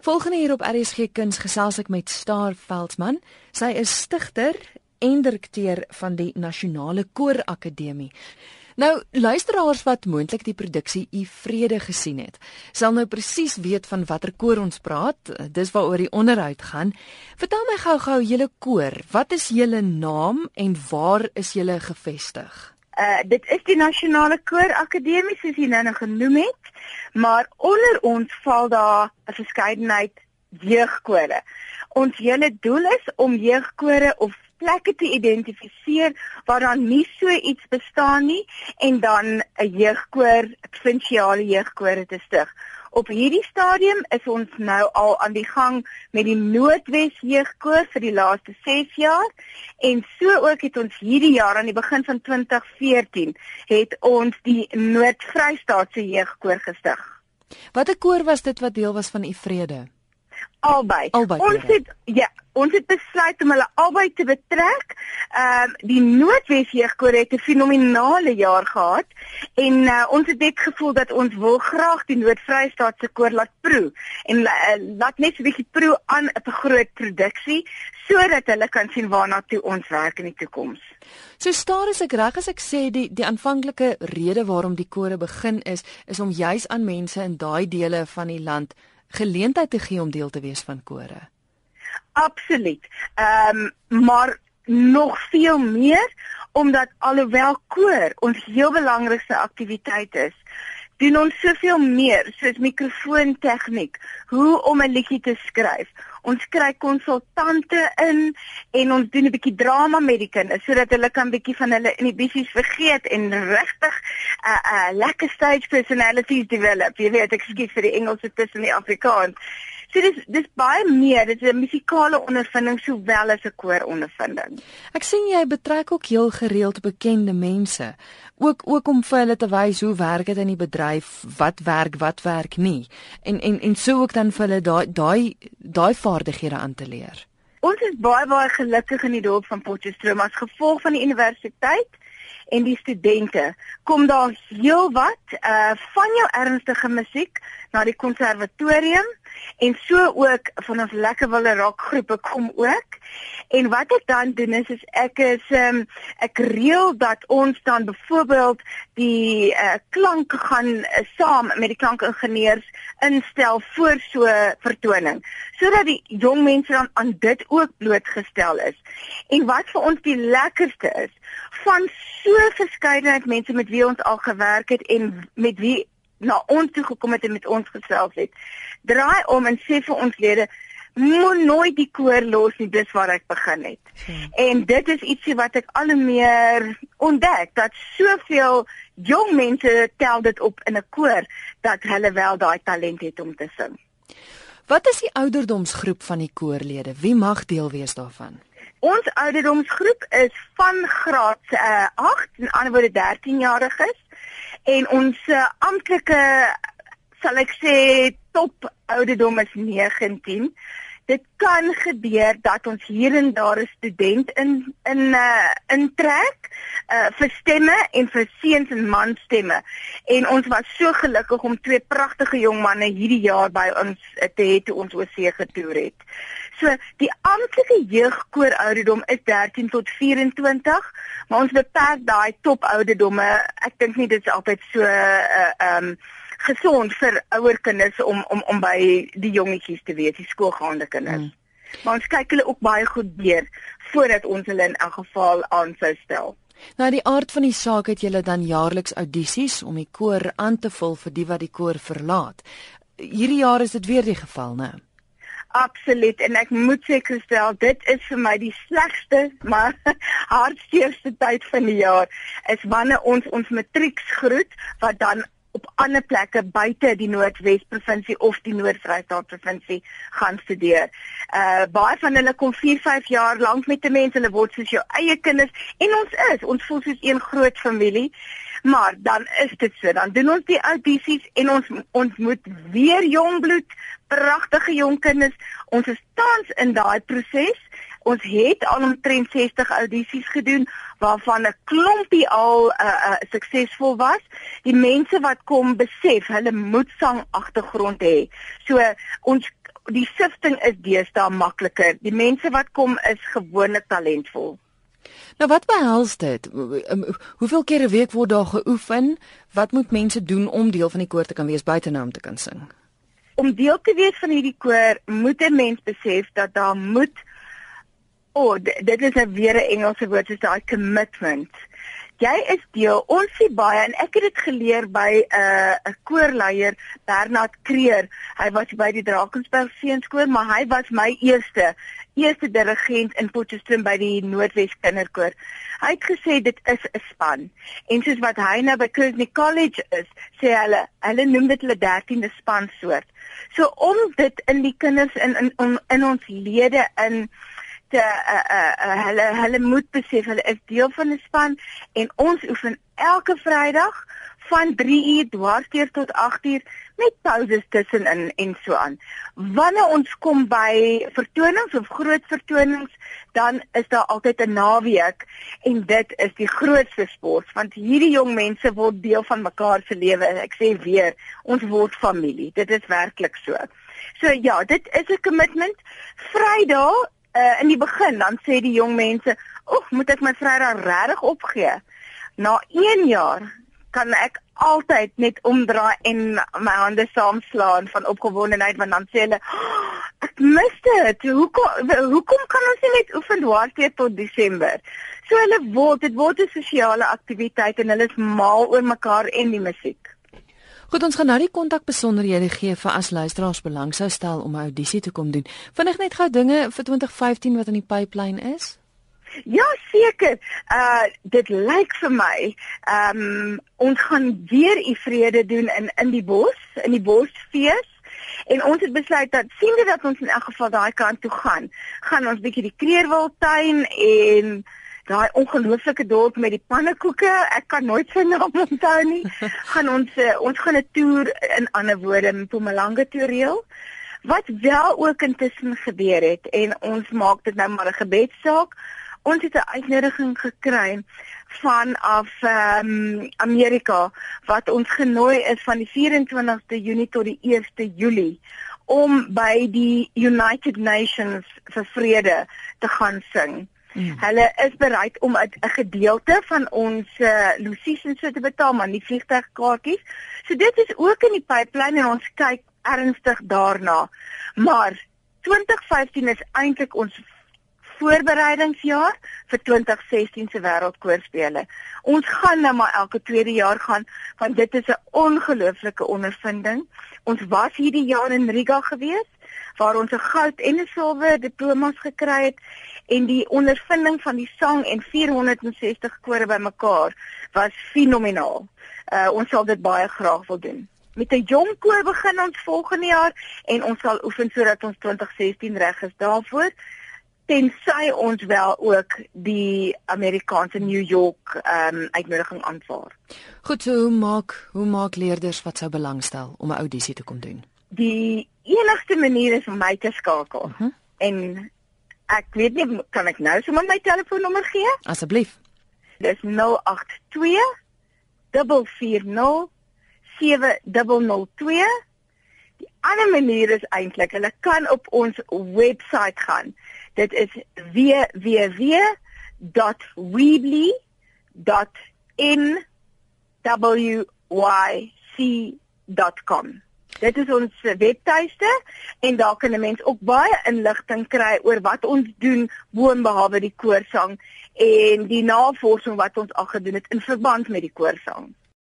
Volgende hier op RSG Kuns gesels ek met Star Veldsmann. Sy is stigter en direkteur van die Nasionale Koor Akademie. Nou, luisteraars wat moontlik die produksie U Vrede gesien het, sal nou presies weet van watter koor ons praat. Dis waaroor die onderhoud gaan. Vertel my gou-gou julle koor. Wat is julle naam en waar is julle gevestig? Uh dit is die Nasionale Koor Akademie soos jy nou genoem het, maar onder ons val daar 'n verskeidenheid jeugkore. Ons hele doel is om jeugkore of plekke te identifiseer waar dan nie so iets bestaan nie en dan 'n jeugkoor, provinsiale jeugkore te stig. Op hierdie stadium is ons nou al aan die gang met die Noordwes Jeugkoor vir die laaste 6 jaar en so ook het ons hierdie jaar aan die begin van 2014 het ons die Noord-Vrystaatse Jeugkoor gestig. Watter koor was dit wat deel was van u vrede? Albei. albei ons het ja, ons het besluit om hulle albei te betrek. Ehm uh, die Noordwes jeugkoor het 'n fenominale jaar gehad en uh, ons het net gevoel dat ons wil graag die Noord-Vrystaatse koor laat proe en uh, laat net so 'n bietjie proe aan 'n groot produksie sodat hulle kan sien waarna toe ons werk in die toekoms. So staar is ek reg as ek sê die die aanvanklike rede waarom die kore begin is is om juis aan mense in daai dele van die land geleentheid te gee om deel te wees van kore. Absoluut. Ehm um, maar nog veel meer omdat alhoewel koor ons heel belangrikste aktiwiteit is, doen ons soveel meer soos mikrofoon tegniek, hoe om 'n liedjie te skryf. Ons kry konsultante in en ons doen 'n bietjie drama met die kinders sodat hulle kan bietjie van hulle inhibisies vergeet en regtig 'n uh, 'n uh, lekker stage personalities develop. Jy weet, ek skiet vir die Engels tussen die Afrikaans. So dis dis baie meer, dit is 'n musikale ondervinding sowel as 'n koorondervinding. Ek sien jy betrek ook heel gereeld bekende mense, ook ook om vir hulle te wys hoe werk dit in die bedryf, wat werk, wat werk nie. En en en so ook dan vir hulle daai daai daai vaardighede aan te leer. Ons is baie baie gelukkig in die dorp van Potchefstroom as gevolg van die universiteit en die studente kom daar heelwat uh van jou ernstige musiek na die konservatorium en so ook van ons lekker wille rockgroepe kom ook. En wat ek dan doen is, is ek is um, ek reël dat ons dan byvoorbeeld die uh, klank gaan uh, saam met die klankingenieurs instel voor so vertoning sodat die jong mense dan aan dit ook blootgestel is. En wat vir ons die lekkerste is, van so verskeidenheid mense met wie ons al gewerk het en met wie na ons toe gekom het en met ons gesels het. Draai om en sê vir ons lede moet nooit die koor los nie dis waar ek begin het. Hmm. En dit is ietsie wat ek al meer ontdek dat soveel jong mense tel dit op in 'n koor dat hulle wel daai talent het om te sing. Wat is die ouderdomsgroep van die koorlede? Wie mag deel wees daarvan? Ons ouderdomsgroep is van graad uh, 8 en ander woorde 13 jariges en ons uh, amptelike sal ek sê top ouderdom is 19. Dit kan gebeur dat ons hier en daar 'n student in in uh intrek uh vir stemme en vir seuns en mans stemme. En ons was so gelukkig om twee pragtige jong manne hierdie jaar by ons te hê toe ons oorsee getoer het. So die amptelike jeugkoor ouderdom is 13 tot 24, maar ons beperk daai top ouderdomme. Ek dink nie dit is altyd so uh um gesond vir ouer kinders om om om by die jongetjies te wees, die skoolgaande kinders. Hmm. Maar ons kyk hulle ook baie goed deur voordat ons hulle in elk geval aansou stel. Nou die aard van die saak het julle dan jaarliks audisies om die koor aan te vul vir die wat die koor verlaat. Hierdie jaar is dit weer die geval, né? Absoluut en ek moet sê Christel, dit is vir my die slegste maar hartseerste tyd van die jaar is wanneer ons ons matrieks groet wat dan op ander plekke buite die Noordwes provinsie of die Noord-Vrystaat provinsie gaan studeer. Uh baie van hulle kom 4, 5 jaar lank met die mense, hulle word soos jou eie kinders en ons is, ons voel soos een groot familie. Maar dan is dit so, dan doen ons die audisies en ons ons moet weer jong bloed, pragtige jong kinders. Ons is tans in daai proses Ons het al omtrent 60 audisies gedoen waarvan 'n klompie al uh, uh, suksesvol was. Die mense wat kom besef, hulle moet sang agtergrond hê. So ons die sifting is deesdae makliker. Die mense wat kom is gewoonlik talentvol. Nou wat behels dit? Hoeveel keer 'n week word daar geoefen? Wat moet mense doen om deel van die koor te kan wees buite nou om te kan sing? Om deel te wees van hierdie koor, moet 'n mens besef dat daar moet O, oh, dit is 'n weer 'n Engelse woord, dis daai commitment jy is deel ons sien baie en ek het dit geleer by 'n uh, 'n koorleier Bernard Kreer. Hy was by die Drakensberg Seenskool, maar hy was my eerste eerste dirigent in Potchefstroom by die Noordwes Kinderkoor. Hy het gesê dit is 'n span. En soos wat hy nou by Kersney College is, sê hulle, hulle noem dit hulle 13de span soort. So om dit in die kinders in in in, ons lede in te uh, uh, uh, hulle hulle moet besef hulle is deel van 'n span en ons oefen elke Vrydag van 3 uur dwarsteer tot 8 uur met pauses tussenin en so aan. Wanneer ons kom by vertonings of groot vertonings, dan is daar altyd 'n naweek en dit is die grootste sport want hierdie jong mense word deel van mekaar se lewe. Ek sê weer, ons word familie. Dit is werklik so. So ja, dit is 'n commitment. Vrydag uh, in die begin dan sê die jong mense, "Oek, moet ek my Vrydag regtig opgee?" Na 1 jaar kan ek altyd net omdraai en my hande saamslaan van opgewondenheid want dan sê hulle, oh, "Ek mis dit. Hoekom hoekom kan ons nie net oefen dwarsteer tot Desember?" So hulle word dit word 'n sosiale aktiwiteit en hulle is mal oor mekaar en die musiek. Goed, ons gaan nou die kontak besonderhede gee vir as luisteraars belang sou stel om 'n audisie te kom doen. Vinnig net gou dinge vir 2015 wat in die pipeline is. Ja, seker. Uh dit lyk vir my, ehm um, ons gaan weer u vrede doen in in die bos, in die bosfees. En ons het besluit dat sien jy dat ons in elk geval daai kant toe gaan, gaan ons bietjie die Kreerwiltuin en daai ongelooflike dorp met die pannekoeke, ek kan nooit sy naam onthou nie. gaan ons uh, ons gaan 'n toer in ander woorde in Mpumalanga toe reël. Wat wel ook intussen gebeur het en ons maak dit nou maar 'n gebedssaak. Ons het 'n uitnodiging gekry vanaf ehm um, Amerika wat ons genooi is van die 24ste Junie tot die 1ste Julie om by die United Nations vir vrede te gaan sing. Mm. Hulle is bereid om 'n gedeelte van ons uh, losies en so te betaal, maar nie vliegtuigkaartjies. So dit is ook in die pipeline en ons kyk ernstig daarna. Maar 2015 is eintlik ons voorbereidingsjaar vir 2016 se wêreldkoorspele. Ons gaan nou maar elke tweede jaar gaan want dit is 'n ongelooflike ondervinding. Ons was hierdie jaar in Riga gewees waar ons 'n goud en 'n silwer diplomas gekry het en die ondervinding van die sang en 460 kore bymekaar was fenomenaal. Uh ons sal dit baie graag wil doen. Met 'n jong koor begin ons volgende jaar en ons sal oefen sodat ons 2016 reg is daarvoor tensy ons wel ook die Amerikaanse New York ehm um, uitnodiging aanvaar. Goed, so hoe maak hoe maak leerders wat sou belangstel om 'n audisie te kom doen? Die enigste manier is om my te skakel. Uh mhm. -huh. En Ek weet nie kan ek nou sommer my telefoonnommer gee? Asseblief. Dis 082 440 7002. Die ander manier is eintlik, hulle kan op ons webwerf gaan. Dit is www.weebly.nwYC.com. Dit is ons webtuiste en daar kan 'n mens ook baie inligting kry oor wat ons doen boonbehalwe die koorsang en die navorsing wat ons al gedoen het in verband met die koorsang.